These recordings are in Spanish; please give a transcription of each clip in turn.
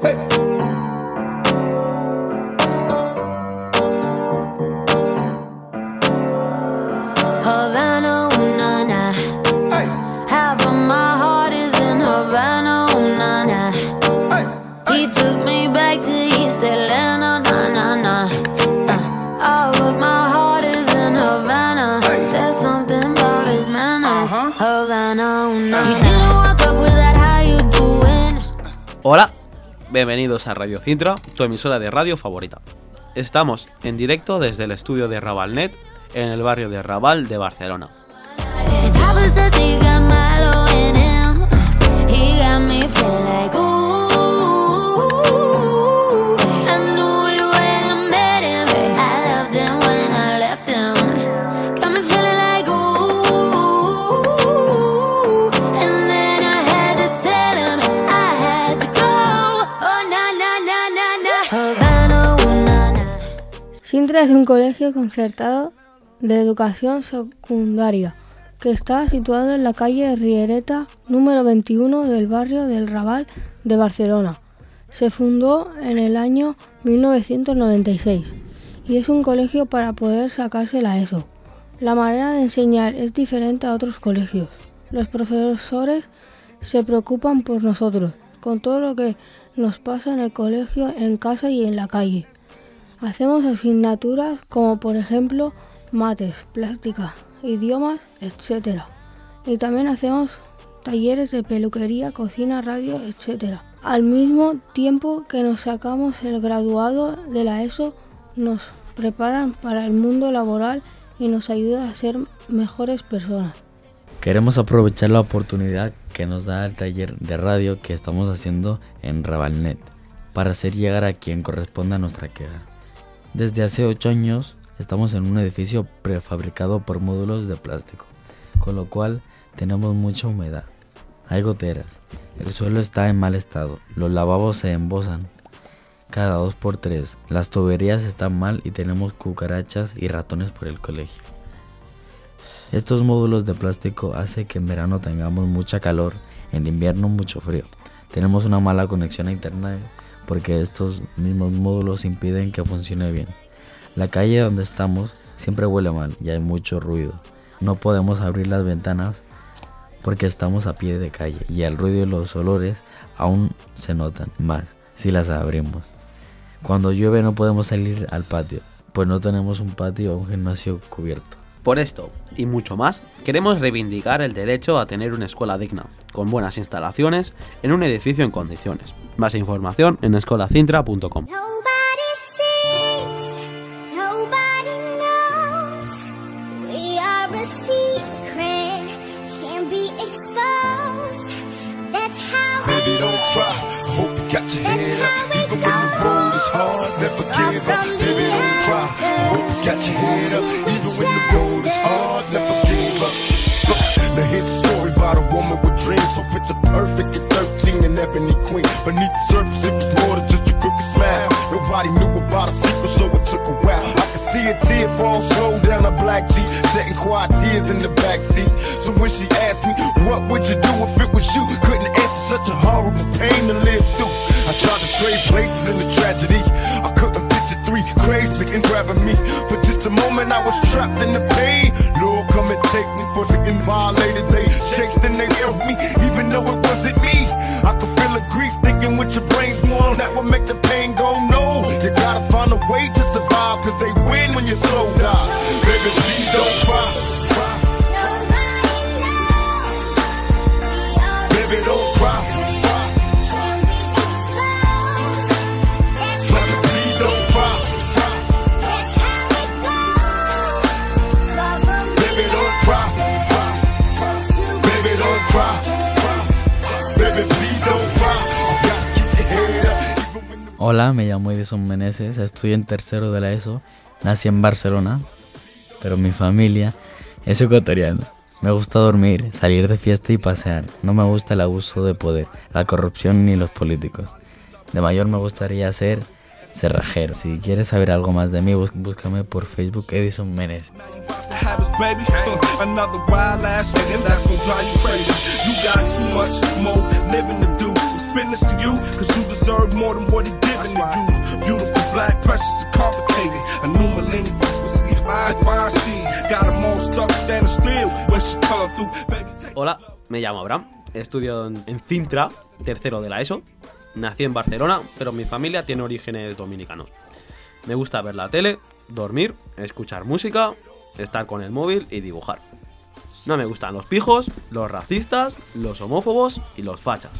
Hey. Bienvenidos a Radio Cintra, tu emisora de radio favorita. Estamos en directo desde el estudio de Rabalnet en el barrio de Raval de Barcelona. Sintra es un colegio concertado de educación secundaria que está situado en la calle Riereta número 21 del barrio del Raval de Barcelona. Se fundó en el año 1996 y es un colegio para poder sacarse la ESO. La manera de enseñar es diferente a otros colegios. Los profesores se preocupan por nosotros, con todo lo que nos pasa en el colegio, en casa y en la calle. Hacemos asignaturas como por ejemplo mates, plástica, idiomas, etc. Y también hacemos talleres de peluquería, cocina, radio, etc. Al mismo tiempo que nos sacamos el graduado de la ESO, nos preparan para el mundo laboral y nos ayuda a ser mejores personas. Queremos aprovechar la oportunidad que nos da el taller de radio que estamos haciendo en Rabalnet para hacer llegar a quien corresponda nuestra queja. Desde hace 8 años estamos en un edificio prefabricado por módulos de plástico, con lo cual tenemos mucha humedad. Hay goteras, el suelo está en mal estado, los lavabos se embosan cada dos por tres, las tuberías están mal y tenemos cucarachas y ratones por el colegio. Estos módulos de plástico hacen que en verano tengamos mucha calor, en invierno mucho frío. Tenemos una mala conexión a internet porque estos mismos módulos impiden que funcione bien. La calle donde estamos siempre huele mal y hay mucho ruido. No podemos abrir las ventanas porque estamos a pie de calle y el ruido y los olores aún se notan más si las abrimos. Cuando llueve no podemos salir al patio, pues no tenemos un patio o un gimnasio cubierto. Por esto y mucho más, queremos reivindicar el derecho a tener una escuela digna, con buenas instalaciones, en un edificio en condiciones. Más información en escolacintra.com. Hope you got your head up. Even when the road is hard, never give up. The. Hope you got your head up. Even when the road is hard, never give up. Here's a story about a woman with dreams. So picture perfect at 13 and ebony queen. Beneath the surface, it was more than just a crooked smile. Nobody knew about a secret, so it took a while. I could see a tear fall slow down a black Jeep, shedding quiet tears in the back seat. So when she asked me, what would you do if it was you? Couldn't answer such a horrible pain to live through. I tried to trade places in the tragedy. I three crazy and grabbing me. For just a moment, I was trapped in the pain. Lord, come and take me for getting violated. They chased and they held me, even though it wasn't me. I could feel the grief thinking with your brains more. That would make the pain go no. You gotta find a way to survive, cause they win when your soul Hola, me llamo Edison Meneses, estoy en tercero de la ESO, nací en Barcelona, pero mi familia es ecuatoriana. Me gusta dormir, salir de fiesta y pasear. No me gusta el abuso de poder, la corrupción ni los políticos. De mayor me gustaría ser cerrajero. Si quieres saber algo más de mí, búscame por Facebook Edison Meneses. Hola, me llamo Abraham, estudio en Cintra, tercero de la ESO. Nací en Barcelona, pero mi familia tiene orígenes dominicanos. Me gusta ver la tele, dormir, escuchar música, estar con el móvil y dibujar. No me gustan los pijos, los racistas, los homófobos y los fachas.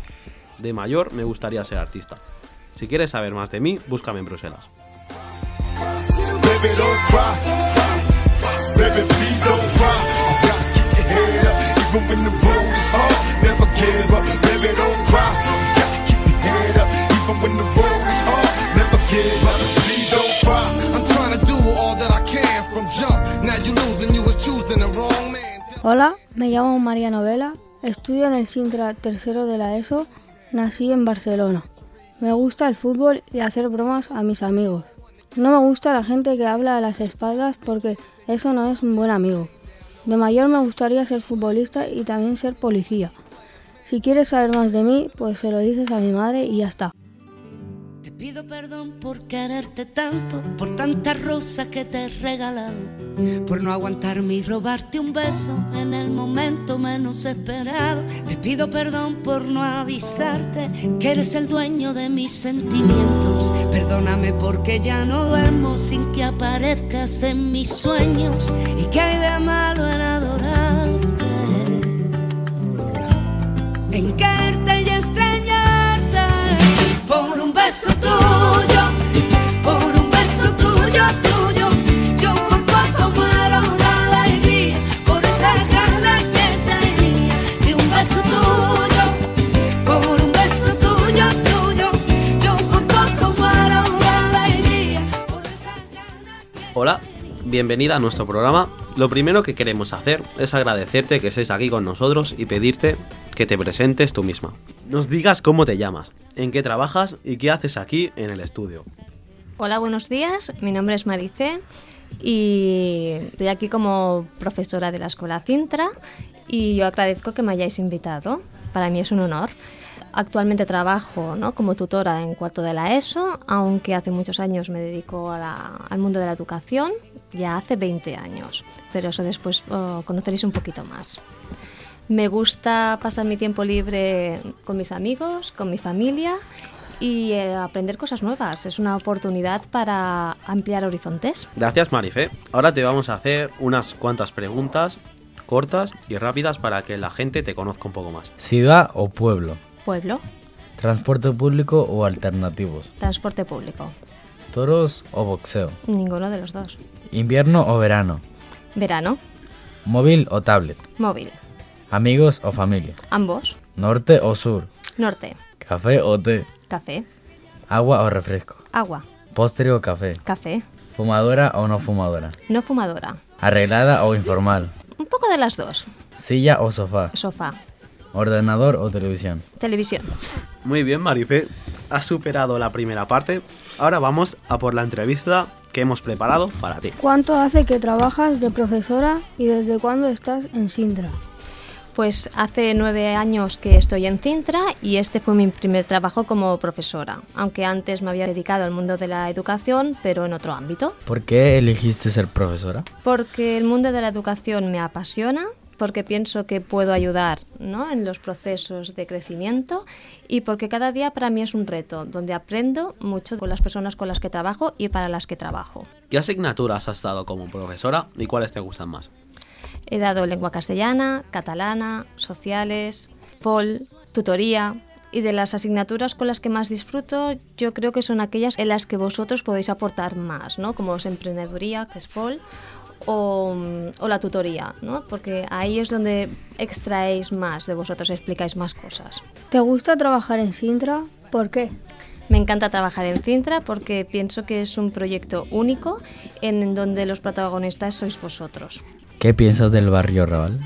De mayor me gustaría ser artista. Si quieres saber más de mí, búscame en Bruselas. Hola, me llamo María Novela, estudio en el Sintra tercero de la ESO, nací en Barcelona. Me gusta el fútbol y hacer bromas a mis amigos. No me gusta la gente que habla a las espaldas porque eso no es un buen amigo. De mayor me gustaría ser futbolista y también ser policía. Si quieres saber más de mí, pues se lo dices a mi madre y ya está. Pido perdón por quererte tanto, por tanta rosa que te he regalado, por no aguantarme y robarte un beso en el momento menos esperado. Te pido perdón por no avisarte que eres el dueño de mis sentimientos. Perdóname porque ya no duermo sin que aparezcas en mis sueños y que hay de malo en adorarte en quererte bienvenida a nuestro programa. Lo primero que queremos hacer es agradecerte que estés aquí con nosotros y pedirte que te presentes tú misma. Nos digas cómo te llamas, en qué trabajas y qué haces aquí en el estudio. Hola, buenos días. Mi nombre es Marice y estoy aquí como profesora de la Escuela Cintra y yo agradezco que me hayáis invitado. Para mí es un honor. Actualmente trabajo ¿no? como tutora en cuarto de la ESO, aunque hace muchos años me dedico al mundo de la educación, ya hace 20 años, pero eso después oh, conoceréis un poquito más. Me gusta pasar mi tiempo libre con mis amigos, con mi familia y eh, aprender cosas nuevas. Es una oportunidad para ampliar horizontes. Gracias Marife. Ahora te vamos a hacer unas cuantas preguntas cortas y rápidas para que la gente te conozca un poco más. Ciudad o pueblo. Pueblo, Transporte público o alternativos. transporte público. Toros o boxeo. Ninguno de los dos. Invierno o verano. Verano, Móvil o tablet. móvil. Amigos o familia. Ambos. Norte o sur. Norte, Café o té. café. Agua o refresco. Agua, Postre o café. café. Fumadora o no fumadora. No fumadora. Arreglada o informal. Un poco de las dos. Silla o sofá. Sofá, Ordenador o televisión. televisión. Muy bien Marife, has superado la primera parte. Ahora vamos a por la entrevista que hemos preparado para ti. ¿Cuánto hace que trabajas de profesora y desde cuándo estás en Sintra? Pues hace nueve años que estoy en Cintra y este fue mi primer trabajo como profesora, aunque antes me había dedicado al mundo de la educación, pero en otro ámbito. ¿Por qué elegiste ser profesora? Porque el mundo de la educación me apasiona, porque pienso que puedo ayudar ¿no? en los procesos de crecimiento y porque cada día para mí es un reto, donde aprendo mucho con las personas con las que trabajo y para las que trabajo. ¿Qué asignaturas has dado como profesora y cuáles te gustan más? He dado lengua castellana, catalana, sociales, FOL, tutoría. Y de las asignaturas con las que más disfruto, yo creo que son aquellas en las que vosotros podéis aportar más, ¿no? Como es emprendeduría, que es FOL, o, o la tutoría, ¿no? Porque ahí es donde extraéis más de vosotros, explicáis más cosas. ¿Te gusta trabajar en Sintra? ¿Por qué? Me encanta trabajar en Cintra porque pienso que es un proyecto único en donde los protagonistas sois vosotros. ¿Qué piensas del barrio Raval?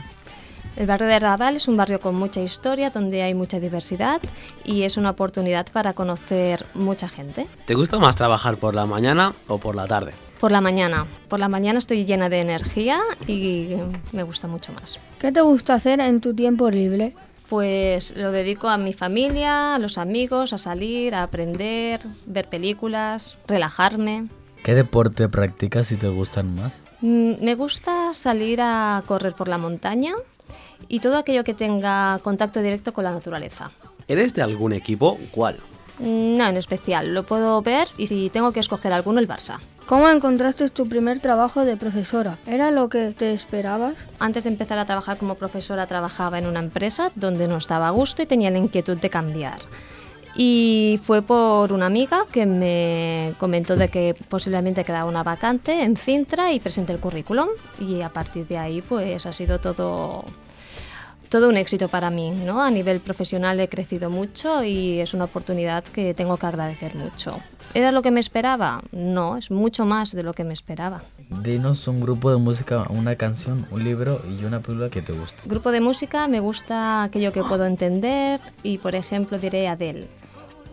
El barrio de Raval es un barrio con mucha historia, donde hay mucha diversidad y es una oportunidad para conocer mucha gente. ¿Te gusta más trabajar por la mañana o por la tarde? Por la mañana. Por la mañana estoy llena de energía y me gusta mucho más. ¿Qué te gusta hacer en tu tiempo libre? pues lo dedico a mi familia, a los amigos, a salir, a aprender, ver películas, relajarme. ¿Qué deporte practicas y te gustan más? Mm, Me gusta salir a correr por la montaña y todo aquello que tenga contacto directo con la naturaleza. ¿Eres de algún equipo? ¿Cuál? Mm, No en especial, lo puedo ver y si tengo que escoger alguno, el Barça. ¿Cómo encontraste tu primer trabajo de profesora? ¿Era lo que te esperabas? Antes de empezar a trabajar como profesora trabajaba en una empresa donde no estaba a gusto y tenía la inquietud de cambiar. Y fue por una amiga que me comentó de que posiblemente quedaba una vacante en Cintra y presenté el currículum y a partir de ahí pues ha sido todo todo un éxito para mí, ¿no? A nivel profesional he crecido mucho y es una oportunidad que tengo que agradecer mucho. ¿Era lo que me esperaba? No, es mucho más de lo que me esperaba. Dinos un grupo de música, una canción, un libro y una película que te guste. Grupo de música me gusta aquello que puedo entender y por ejemplo diré Adele.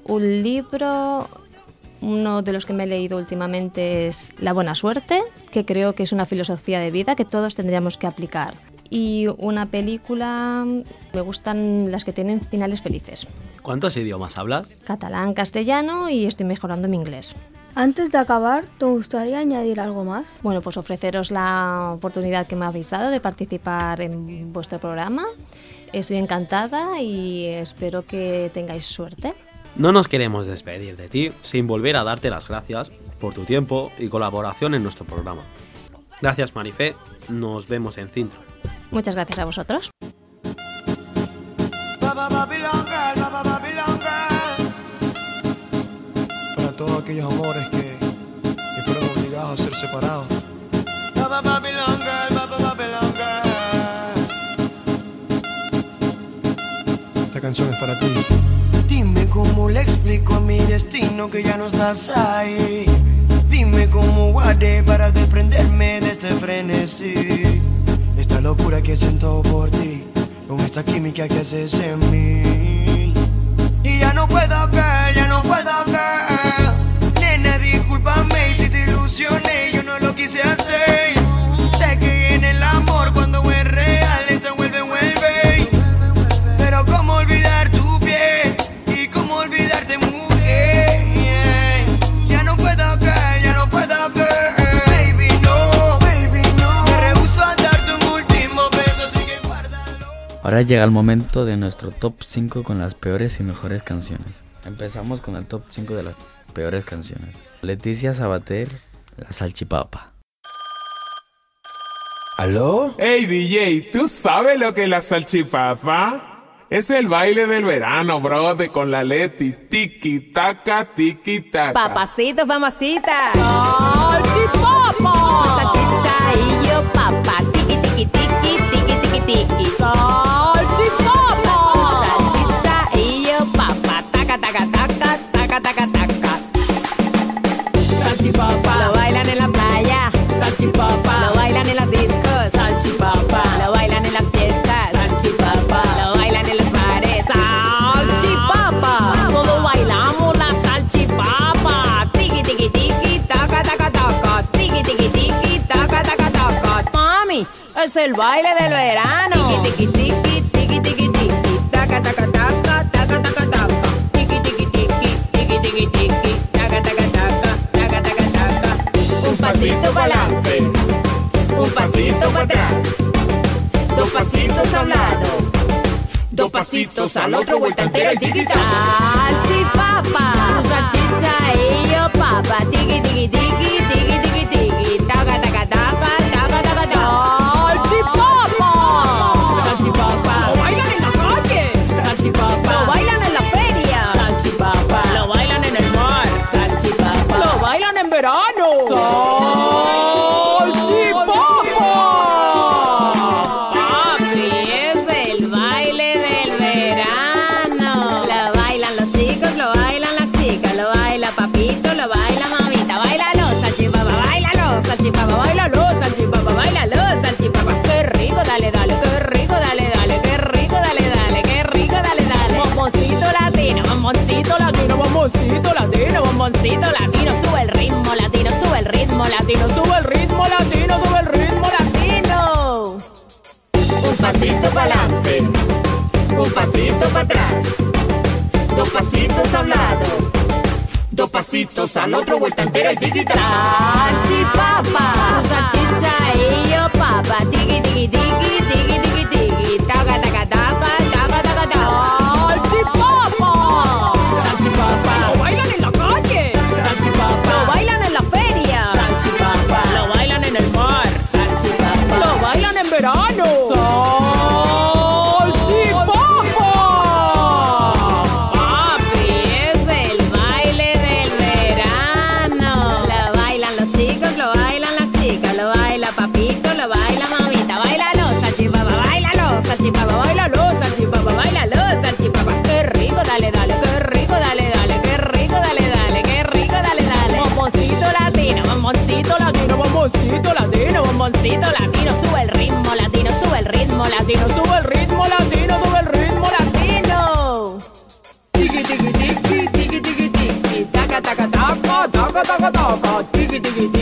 Un libro, uno de los que me he leído últimamente es La buena suerte, que creo que es una filosofía de vida que todos tendríamos que aplicar. Y una película, me gustan las que tienen finales felices. ¿Cuántos idiomas hablas? Catalán, castellano y estoy mejorando mi inglés. Antes de acabar, ¿te gustaría añadir algo más? Bueno, pues ofreceros la oportunidad que me habéis dado de participar en vuestro programa. Estoy encantada y espero que tengáis suerte. No nos queremos despedir de ti sin volver a darte las gracias por tu tiempo y colaboración en nuestro programa. Gracias Marifé, nos vemos en Cintra. Muchas gracias a vosotros. Para todos aquellos amores que, que fueron obligados a ser separados. Esta canción es para ti. Dime cómo le explico a mi destino que ya no estás ahí. Dime cómo guardé para desprenderme de este frenesí. Locura que siento por ti, con esta química que haces en mí. Y ya no puedo que, ya no puedo que. Ahora llega el momento de nuestro top 5 con las peores y mejores canciones. Empezamos con el top 5 de las peores canciones. Leticia Sabater, La Salchipapa. ¿Aló? Hey DJ, ¿tú sabes lo que es la salchipapa? Es el baile del verano, brother, con la Leti. Tiki, taka, tiki, taka. Papacito, mamacita. Salchipapa. Salchicha y yo papa. Tiki, tiki, tiki, tiki, tiki, tiki. Salchipapa. El baile del verano. Tiki, tiki, tiki, tiki, tiki, tiki. Taca, taca, taca, taca, taca, taca. Tiki, tiki, tiki, tiki, tiki, tiki. Taca, taca, taca, taca, taca, taca. Un pasito para adelante, un pasito para atrás, dos pasitos a un lado, dos pasitos al otro, vuelta entera y tiki Salchipapa, salchicha y yo papa, tiki tiki tiki tiki tiki tiki, bomboncito latino. Sube el ritmo latino, sube el ritmo latino, sube el ritmo latino, sube el ritmo latino. Un pasito para adelante, un pasito pasito para atrás, dos pasitos a un lado, dos pasitos al otro, vuelta entera y tiquita. Salchipapa, salchicha y yo papa, tiki tiki tiki tiki bomboncito latino. Sube el ritmo latino, sube el ritmo latino, sube el ritmo latino, sube el ritmo latino. Tiki tiki tiki tiki tiki tiki taca taca taca taca taca taca tiki tiki tiki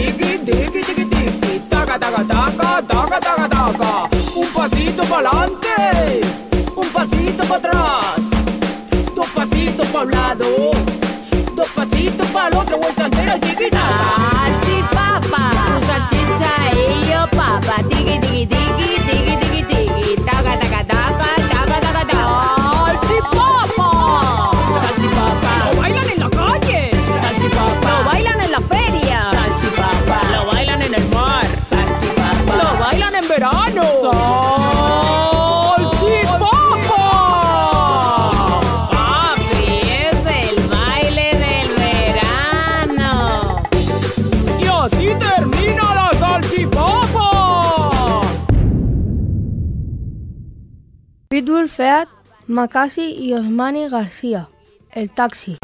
Feat, Macasi y Osmani García. El taxi.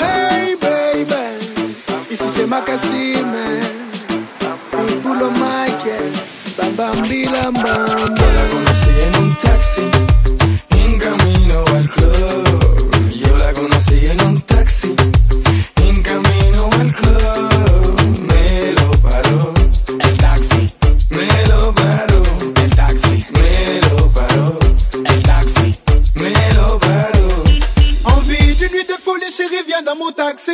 Hey baby, ici c'est Macassime, Pitbull o Michael, Bam Bam Bilam Bam. Yo la conocí en un taxi, en camino al club. Yo la conocí en un taxi, chérie, viens dans mon taxi.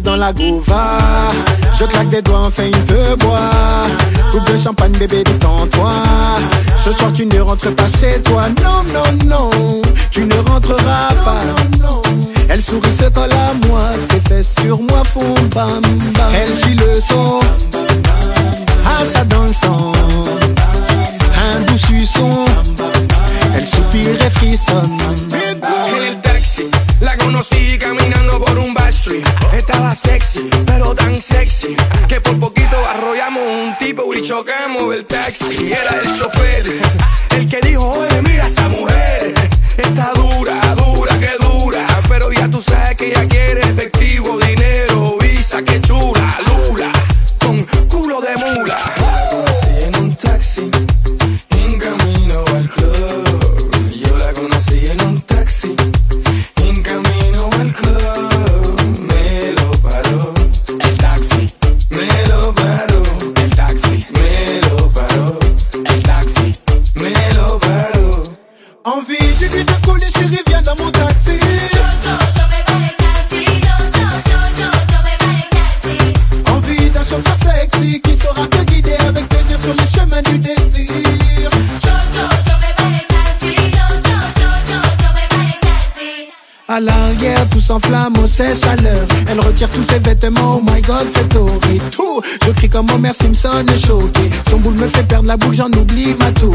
Dans la gouva, je claque des doigts, enfin il te boit. Coupe de champagne, bébé, détends-toi. Ce soir, tu ne rentres pas chez toi. Non, non, non, tu ne rentreras pas. Elle sourit, se colle à moi, ses fesses sur moi font bam bam. Elle suit le son, ah ça dans le sang. Un doux suçon, elle soupire et frissonne. En el taxi, la caminando. Estaba sexy, pero tan sexy que por poquito arrollamos un tipo y chocamos el taxi. Era el chofer, el que dijo, oye, mira esa mujer. Está dura, dura, Son boule me fait perdre la boule, j'en oublie ma tournée.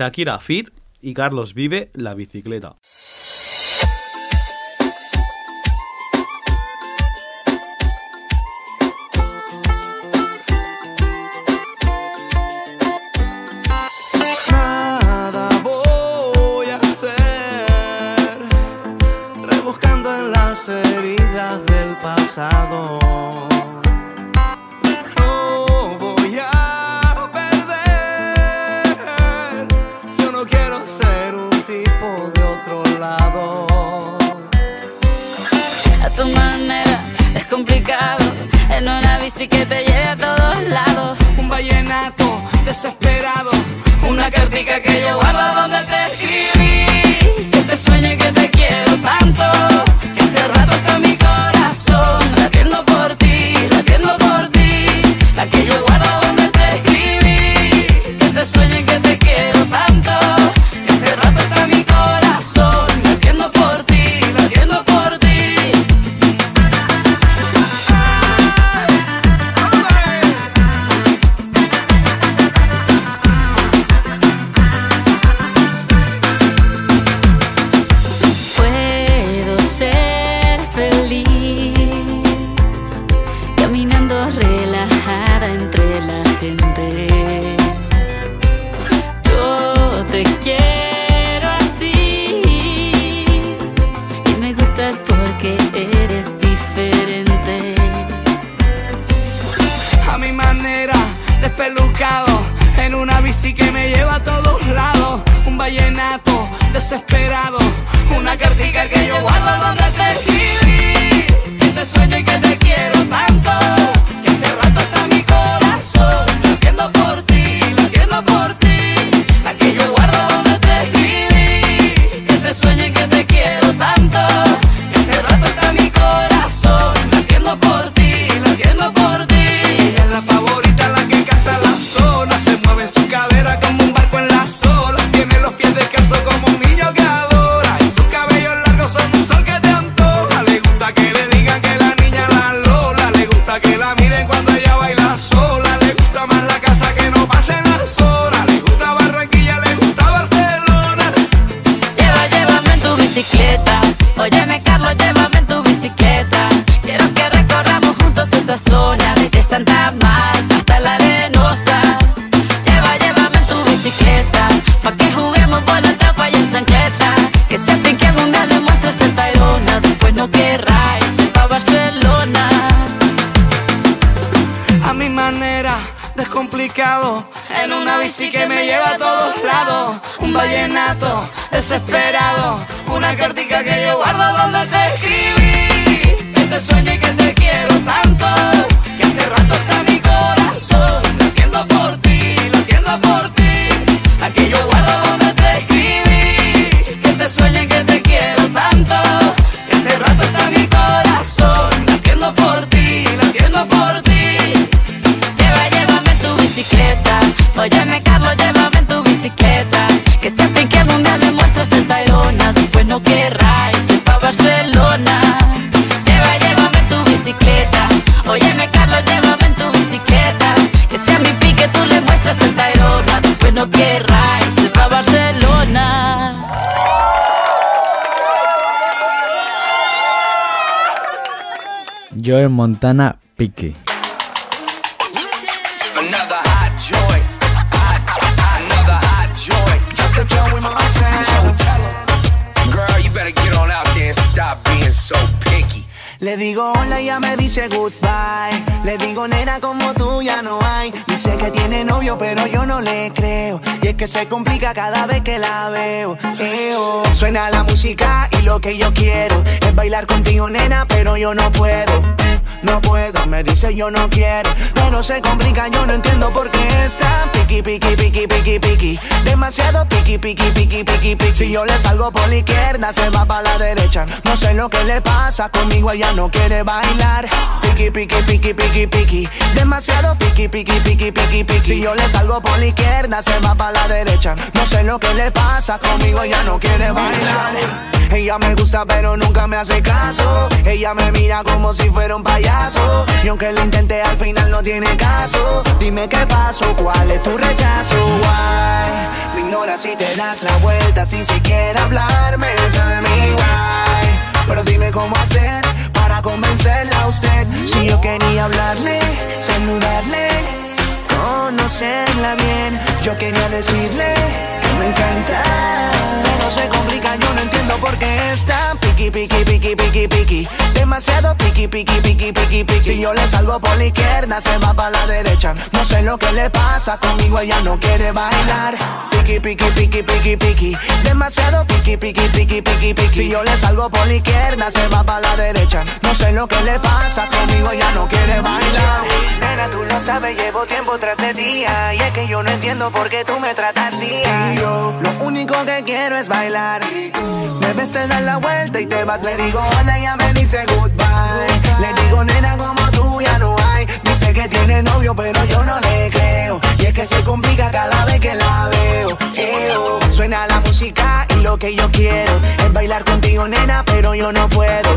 Shakira Fit y Carlos Vive la bicicleta. cartica que yo guardo donde te que eres diferente. A mi manera, despelucado, en una bici que me lleva a todos lados. Un vallenato desesperado, una cartica que yo guardo donde desesperado. Santana Pique. Le digo hola y ya me dice goodbye. Le digo nena como tú ya no hay. Dice que tiene novio pero yo no le creo. Y es que se complica cada vez que la veo. Eh, oh. Suena la música y lo que yo quiero es bailar contigo nena pero yo no puedo no puedo, me dice yo no quiero, pero se complica, yo no entiendo por qué está piqui, piqui, piqui, piqui, piqui, demasiado piqui, piqui, piqui, piqui, piqui. Si yo le salgo por la izquierda, se va para la derecha, no sé lo que le pasa, conmigo ella no quiere bailar, piqui, piqui, piqui, piqui, piqui, demasiado piqui, piqui, piqui, piqui, piqui. Si yo le salgo por la izquierda, se va para la derecha, no sé lo que le pasa, conmigo ya no quiere bailar. Ella me gusta pero nunca me hace caso. Ella me mira como si fuera un payaso. Y aunque lo intenté al final no tiene caso. Dime qué pasó, cuál es tu rechazo. Why me ignoras si te das la vuelta sin siquiera hablarme. Tell me why. Pero dime cómo hacer para convencerla a usted. Si yo quería hablarle, saludarle, conocerla bien. Yo quería decirle me encanta. Pero se complica, yo no entiendo por qué es tan piqui, piqui, piqui, piqui, piqui. Demasiado piqui, piqui, piqui, piqui, piqui. Si yo le salgo por la izquierda, se va para la derecha. No sé lo que le pasa conmigo, ella no quiere bailar. Piqui, piqui, piqui, piqui, piqui. Demasiado piqui, piqui, piqui, piqui, piqui. Si yo le salgo por la izquierda, se va para la derecha. No sé lo que le pasa conmigo, ella no quiere bailar. Nena, tú lo sabes, llevo tiempo tras de día. Y es que yo no entiendo por qué tú me tratas así. Lo único que quiero es bailar. Me ves, te das la vuelta y te vas. Le digo hola, ella me dice goodbye. Le digo, nena, como tú ya no hay. Dice que tiene novio, pero yo no le creo. Y es que se complica cada vez que la veo. Eo. Suena la música y lo que yo quiero es bailar contigo, nena, pero yo no puedo.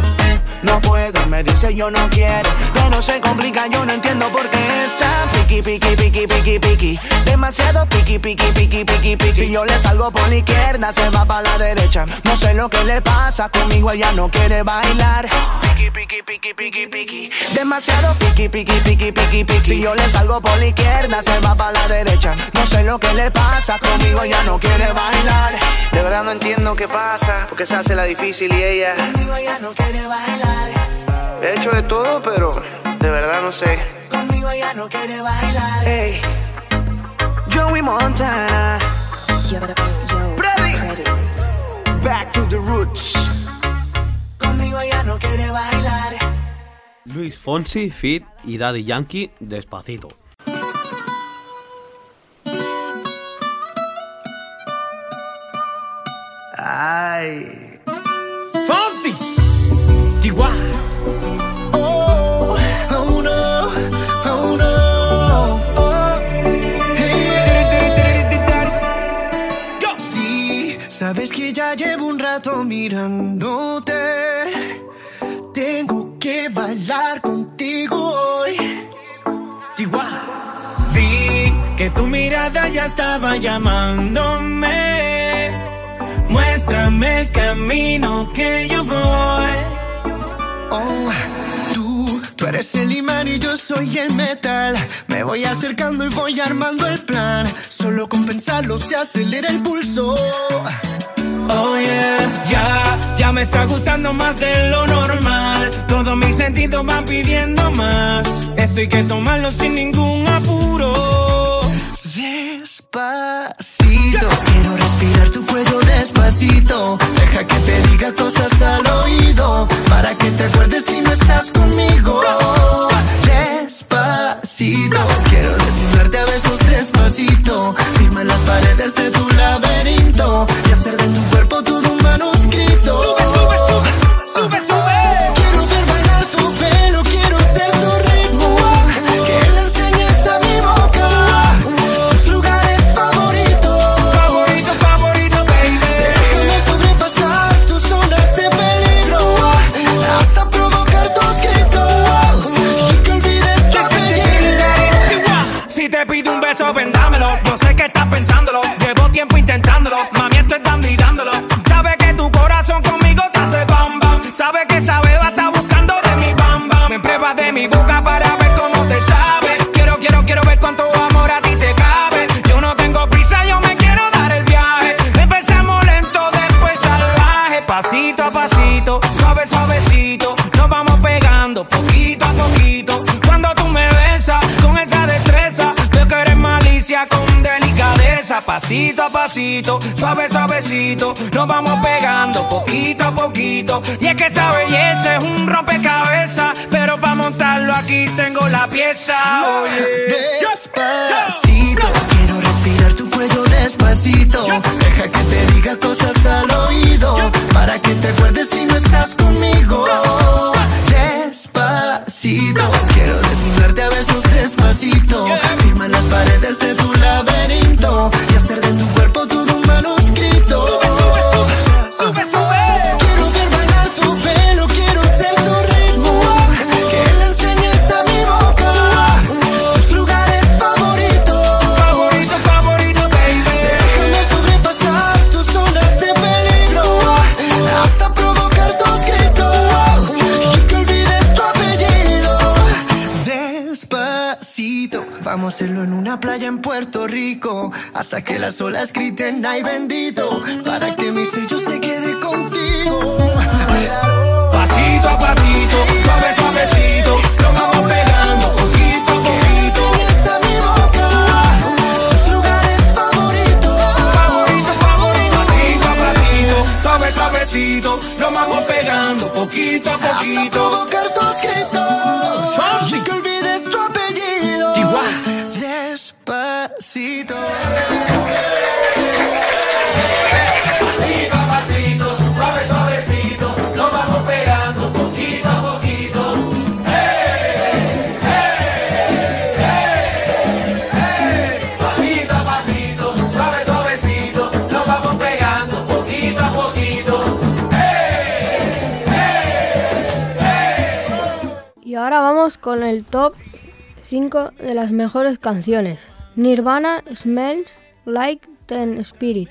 No puedo, me dice yo no quiero. Pero se complica, yo no entiendo por qué está piqui, piqui, piqui, piqui, piqui. Demasiado piqui, piqui, piqui, piqui, piqui. Si yo le salgo por la izquierda, se va para la derecha. No sé lo que le pasa conmigo, ella no quiere bailar. Piqui, piqui, piqui, piqui, piqui. Demasiado piqui, piqui, piqui, piqui, piqui. Si yo le salgo por la izquierda, se va para la derecha. No sé lo que le pasa conmigo, ella no quiere bailar. De verdad no entiendo qué pasa, porque se hace la difícil y ella. Conmigo ella no quiere bailar. He hecho de todo, pero de verdad no sé. Conmigo ella no quiere bailar. Hey, Joey Montana. Freddy. Back to the roots. Conmigo ella no quiere bailar. Luis Fonsi, Fit y Daddy Yankee, despacito. Ay. Fonsi. Sabes que ya llevo un rato mirándote. Tengo que bailar contigo hoy. Vi que tu mirada ya estaba llamándome. Muéstrame el camino que yo voy. Oh, eres el imán y yo soy el metal. Me voy acercando y voy armando el plan. Solo con pensarlo se acelera el pulso. Oh yeah, ya, ya me está gustando más de lo normal. Todos mis sentidos van pidiendo más. Esto hay que tomarlo sin ningún apuro. Despacito, quiero respirar tu cuello despacito. Deja que te diga cosas al oído. Para que te acuerdes si no estás conmigo. Despacito, quiero desnudarte a besos despacito. Firma las paredes de tu laberinto. Y hacer de tu cuerpo todo un manuscrito. Pasito suave, suavecito. Nos vamos pegando poquito a poquito. Y es que esa belleza es un rompecabezas. Pero para montarlo aquí tengo la pieza. Oye. Despacito, quiero respirar tu cuello despacito. Deja que te diga cosas al oído para que te acuerdes si no estás conmigo. Despacito, quiero desnudarte a besos despacito. Firma las paredes de tu laberinto hacerlo en una playa en Puerto Rico. Hasta que las olas griten, ay bendito. Para que mi sello se quede contigo. Pasito a pasito, suave, suavecito, lo vamos pegando poquito a poquito. a mi boca tus lugares favoritos. Favorito, favorito. Pasito a pasito, suave, suavecito, lo vamos pegando poquito a poquito. Con el top 5 de las mejores canciones. Nirvana Smells Like Teen Spirit.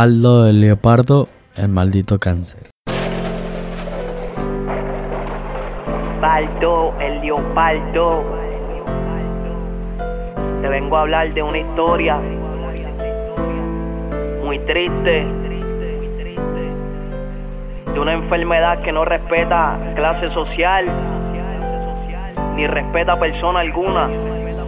Baldo el leopardo, el maldito cáncer. Baldo, el leopardo. Te vengo a hablar de una historia muy triste. De una enfermedad que no respeta clase social, ni respeta persona alguna.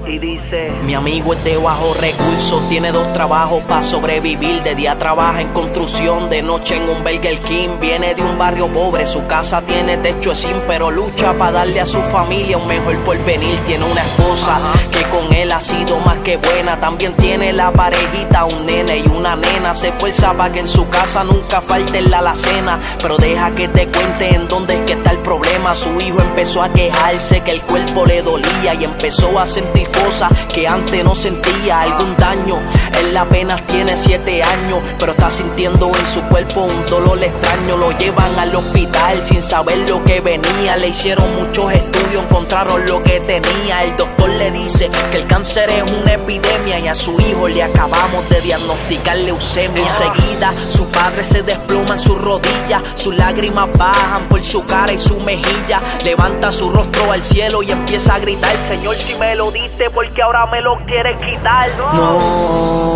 Y dice, Mi amigo es de bajo recursos, tiene dos trabajos para sobrevivir. De día trabaja en construcción, de noche en un Burger King. Viene de un barrio pobre, su casa tiene techo sin, pero lucha para darle a su familia un mejor porvenir. Tiene una esposa que con él ha sido más que buena. También tiene la parejita, un nene y una nena. Se esfuerza para que en su casa nunca falte la alacena. Pero deja que te cuente en dónde es que está el problema. Su hijo empezó a quejarse que el cuerpo le dolía y empezó a sentir cosas que antes no sentía. Algún daño, él apenas tiene siete años, pero está sintiendo en su cuerpo un dolor extraño. Lo llevan al hospital sin saber lo que venía. Le hicieron muchos estudios, encontraron lo que tenía. El doctor le dice que el cáncer es una epidemia y a su hijo le acabamos de diagnosticar leucemia. Enseguida su padre se desploma en sus rodillas, sus lágrimas bajan por su cara y su mejilla. Levanta su rostro al cielo y empieza a gritar, Señor, si me lo diste, porque ahora me lo quieres quitar. No,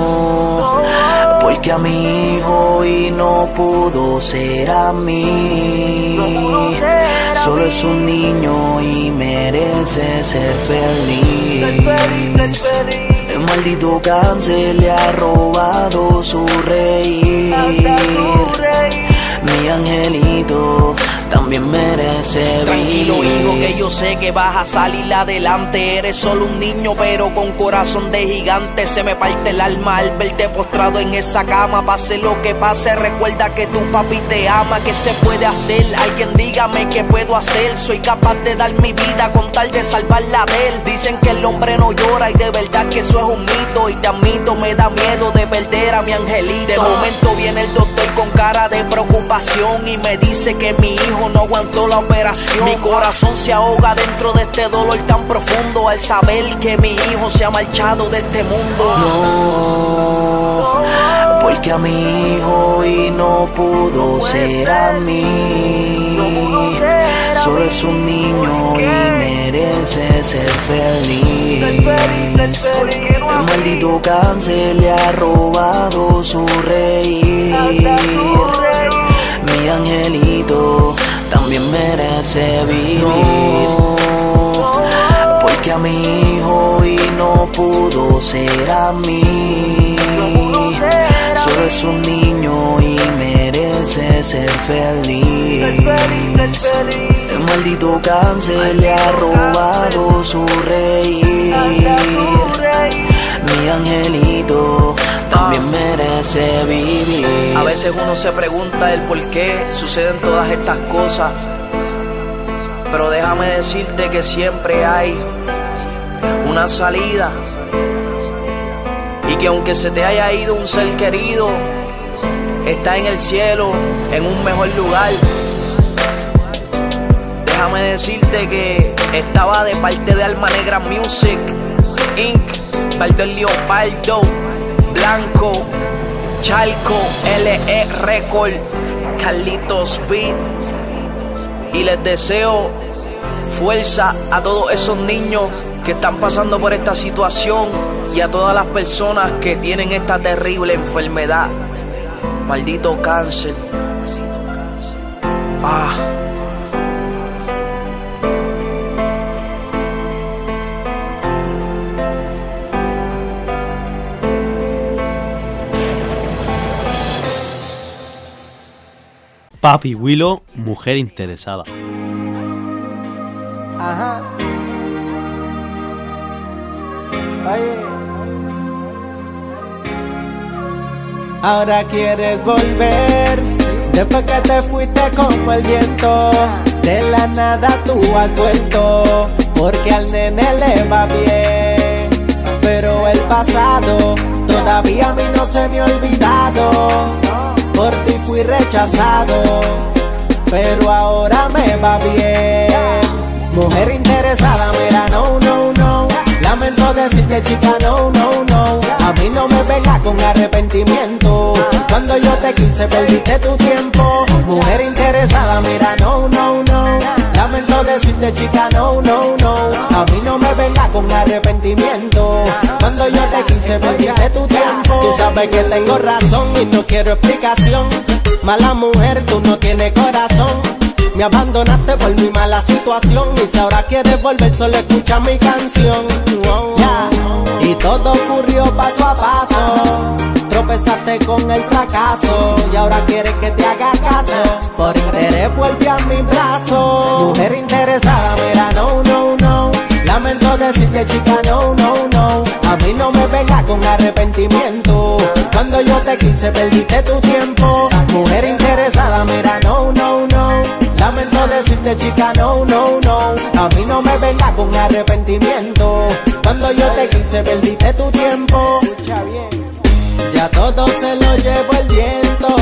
porque a mi hijo y no pudo ser a mí. Solo es un niño y merece ser feliz. El maldito cáncer le ha robado su reír. Mi angelito también merece Tranquilo hijo que yo sé que vas a salir adelante. Eres solo un niño pero con corazón de gigante Se me parte el alma al verte postrado en esa cama. Pase lo que pase recuerda que tu papi te ama Que se puede hacer? Alguien dígame qué puedo hacer. Soy capaz de dar mi vida con tal de salvar la de él. Dicen que el hombre no llora y de verdad que eso es un mito. Y te admito me da miedo de perder a mi angelito. De momento viene el doctor con cara de preocupación Y me dice que mi hijo no aguantó la operación. Mi corazón se ahoga dentro de este dolor tan profundo al saber que mi hijo se ha marchado de este mundo. No, porque a mi hijo y no pudo ser a mí. Solo es un niño y merece ser feliz. El maldito cáncer le ha robado su reír. Mi angelito también merece vivir. Porque a mi hijo y no pudo ser a mí. Solo es un niño y merece ser feliz. El maldito cáncer le ha robado su reír. Mi angelito también merece vivir. A veces uno se pregunta el por qué suceden todas estas cosas. Pero déjame decirte que siempre hay una salida. Y que aunque se te haya ido un ser querido, está en el cielo, en un mejor lugar. Déjame decirte que estaba de parte de Alma Negra Music, Inc., Baldo el Leopardo, Blanco, Chalco, LE Record, Carlitos Beat. Y les deseo fuerza a todos esos niños que están pasando por esta situación y a todas las personas que tienen esta terrible enfermedad. Maldito cáncer. Ah. Papi Willow, mujer interesada. Ajá. Ahora quieres volver. Después que te fuiste como el viento. De la nada tú has vuelto. Porque al nene le va bien. Pero el pasado todavía a mí no se me ha olvidado. Por ti fui rechazado. Pero ahora me va bien. Mujer interesada, mira, no, no, no. Lamento decirte, chica, no, no, no. A mí no me venga con arrepentimiento. Cuando yo te quise perdiste tu tiempo. Mujer interesada, mira, no, no, no. Lamento decirte chica, no, no, no. A mí no me venga con arrepentimiento. Cuando yo te quise perdiste tu tiempo. Tú sabes que tengo razón y no quiero explicación. Mala mujer, tú no tienes corazón. Me abandonaste por mi mala situación. Y si ahora quieres volver solo escucha mi canción. Y todo ocurrió paso a paso. Tropezaste con el fracaso. Y ahora quieres que te haga caso. Por interés vuelve a mi brazo. Mujer interesada, mira, no, no, no Lamento decirte chica, no, no, no. A mí no me venga con arrepentimiento. Cuando yo te quise perdiste tu tiempo. Mujer interesada, mira, no, no, no. Lamento decirte chica, no, no, no. A mí no me venga con arrepentimiento. Cuando yo te quise perdiste tu tiempo. Ya todo se lo llevó el viento.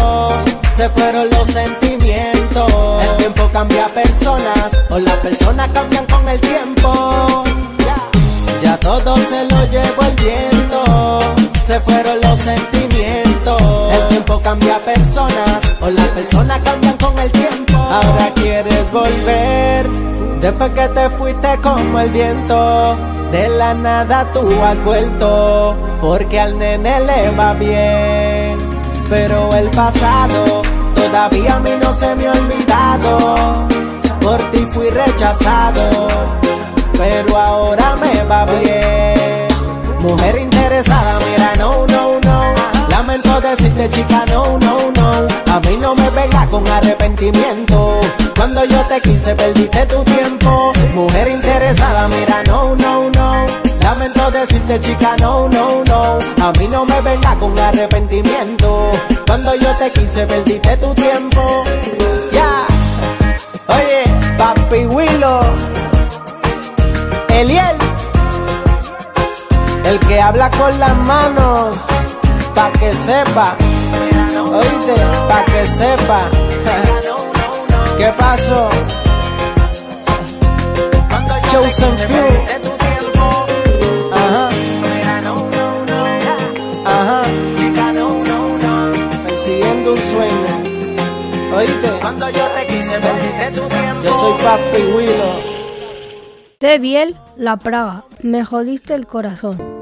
Se fueron los sentimientos. El tiempo cambia personas O las personas cambian con el tiempo. Ya todo se lo llevó el viento Se fueron los sentimientos. El tiempo cambia personas O las personas cambian con el tiempo. Ahora quieres volver Después que te fuiste como el viento. De la nada tú has vuelto Porque al nene le va bien. Pero el pasado Todavía a mí no se me ha olvidado Por ti fui rechazado Pero ahora me va bien. Mujer interesada, mira, no, no, no. Lamento decirte chica, no, no, no. A mí no me venga con arrepentimiento. Cuando yo te quise perdiste tu tiempo. Mujer interesada, mira, no, no, no. Lamento decirte chica, no, no, no. A mí no me venga con arrepentimiento. Cuando yo te quise perdiste tu tiempo. Ya Oye, papi Willow Eliel el que habla con las manos, pa' que sepa. Oíste, pa' que sepa. ¿Qué pasó? Chosen Few. Persiguiendo un sueño. Oíste. Cuando yo te quise, perdiste tu tiempo. Yo soy Papi Willow. Te Biel, La Praga, me jodiste el corazón.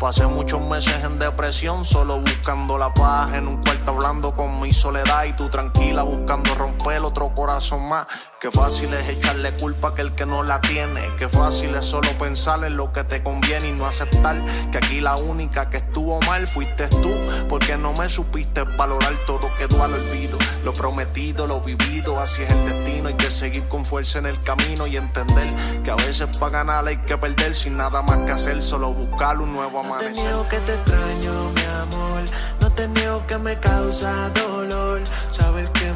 Pasé muchos meses en depresión, solo buscando la paz en un cuarto hablando con mi soledad y tú tranquila buscando romper otro corazón más. Qué fácil es echarle culpa a aquel que no la tiene. Qué fácil es solo pensar en lo que te conviene y no aceptar que aquí la única que estuvo mal fuiste tú. Porque no me supiste valorar todo quedó al olvido. Lo prometido, lo vivido, así es el destino. Hay que seguir con fuerza en el camino y entender que a veces para ganar hay que perder sin nada más que hacer, solo buscar un nuevo No te amanecer. niego que te extraño, mi amor. No te niego que me causa dolor. Saber que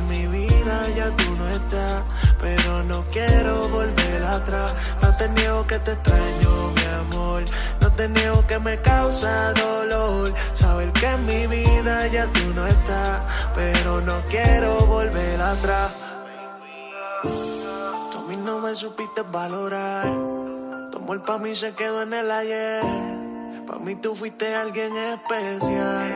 ya tú no estás. Pero no quiero volver atrás. No te niego que te extraño, mi amor. No te niego que me causa dolor. Saber que en mi vida ya tú no estás. Pero no quiero volver atrás. Tú a mí no me supiste valorar. Tu amor pa' mí se quedó en el ayer. Pa' mí tú fuiste alguien especial.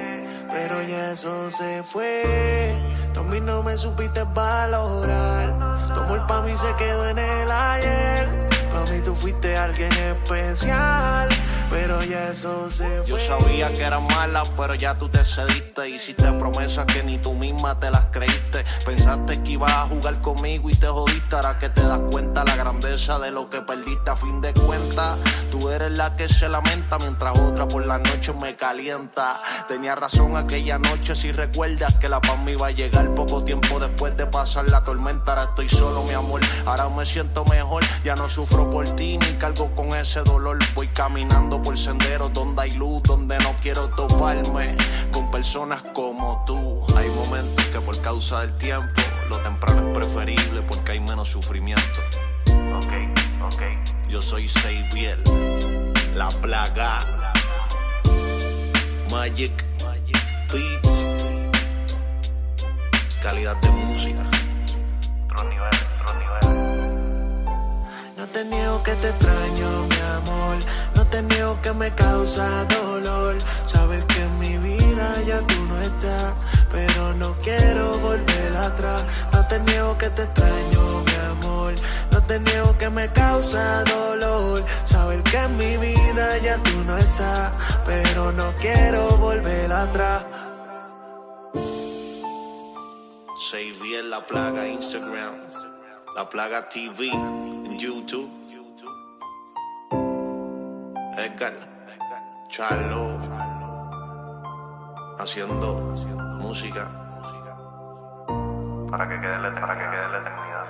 Pero ya eso se fue. Tú a mí no me supiste valorar. Tu amor pa' mí se quedó en el ayer. Pa' mí tú fuiste alguien especial. Pero ya eso se fue. Yo sabía que era mala, pero ya tú te cediste. Hiciste promesas que ni tú misma te las creíste. Pensaste que ibas a jugar conmigo y te jodiste. Ahora que te das cuenta la grandeza de lo que perdiste a fin de cuentas. Tú eres la que se lamenta mientras otra por la noche me calienta. Tenía razón aquella noche si recuerdas que la paz me iba a llegar poco tiempo después de pasar la tormenta. Ahora estoy solo, mi amor. Ahora me siento mejor. Ya no sufro por ti ni cargo con ese dolor. Voy caminando por senderos donde hay luz, donde no quiero toparme con personas como tú. Hay momentos que por causa del tiempo, lo temprano es preferible porque hay menos sufrimiento. Ok, ok. Yo soy Xavier, la plaga. Magic Beats. Calidad de música. Otro nivel, otro nivel. No te niego que te extraño, mi amor. Te niego que me causa dolor. Saber que en mi vida ya tú no estás. Pero no quiero volver atrás. No te niego que te extraño, mi amor. No te niego que me causa dolor. Saber que en mi vida ya tú no estás. Pero no quiero volver atrás. Xavier La Plaga Instagram, La Plaga TV en YouTube. Edgar, Charlo, haciendo música. Para que quede la, para que quede la eternidad,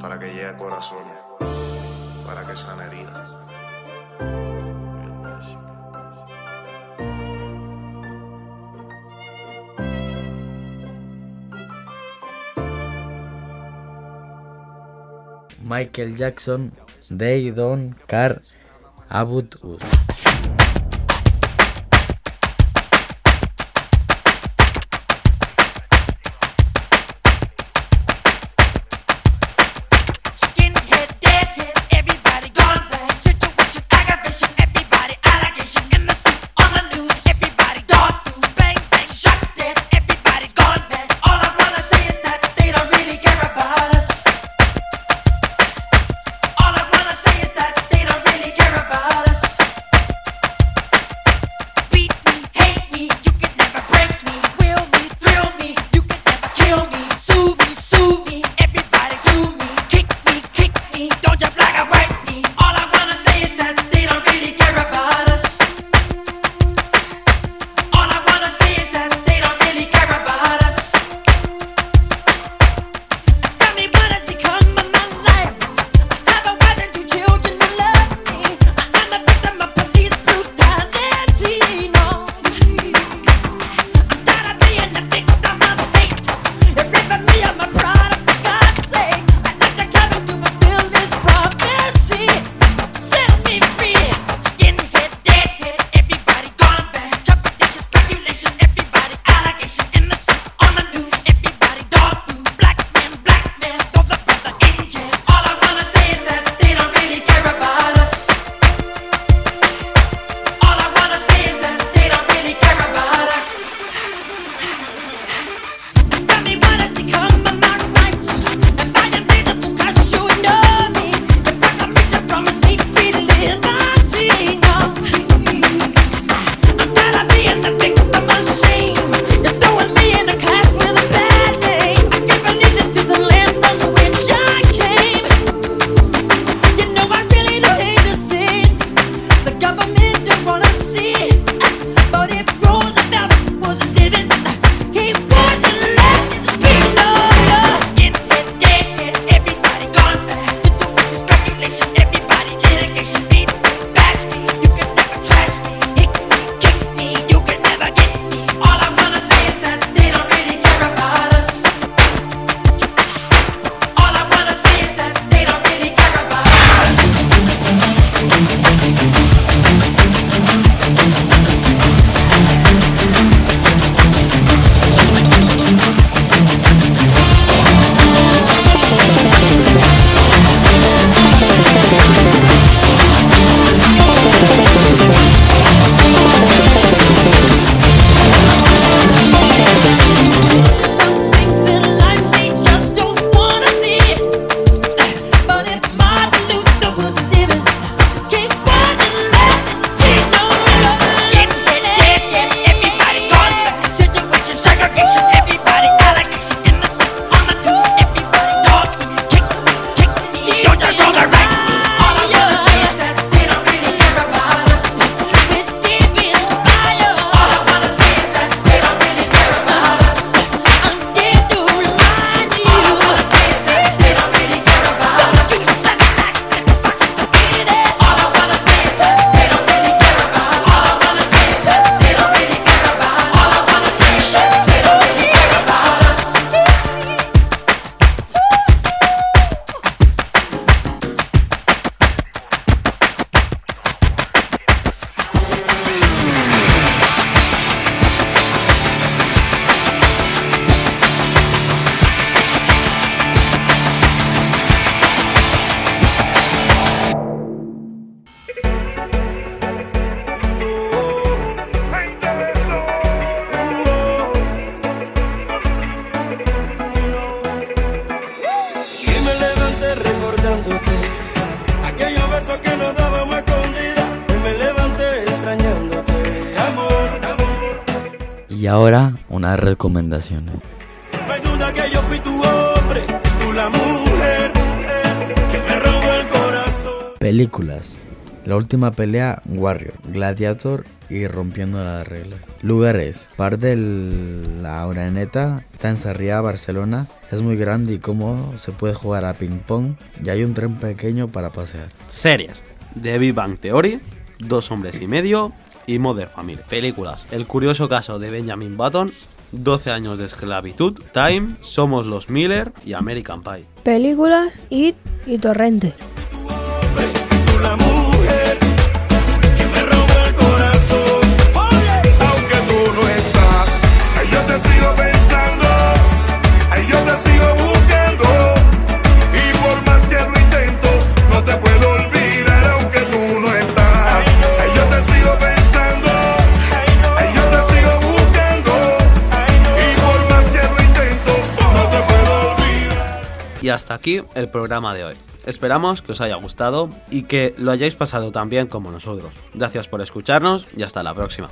para que llegue a corazones, para que sane heridas. Michael Jackson, They Don't Care à vous. Recomendaciones. No hay duda que yo fui tu hombre, tú la mujer que me robó el corazón. Películas. La última pelea, Warrior, Gladiator y Rompiendo las reglas. Lugares. Par de la Uraneta, está en Sarriá, Barcelona. Es muy grande y cómodo, se puede jugar a ping pong y hay un tren pequeño para pasear. Series. The Big Bang Theory, Dos hombres y medio y Mother Family. Películas. El curioso caso de Benjamin Button, 12 años de esclavitud, Time, Somos los Miller y American Pie. Películas, It y Torrente. Y hasta aquí el programa de hoy. Esperamos que os haya gustado y que lo hayáis pasado tan bien como nosotros. Gracias por escucharnos y hasta la próxima.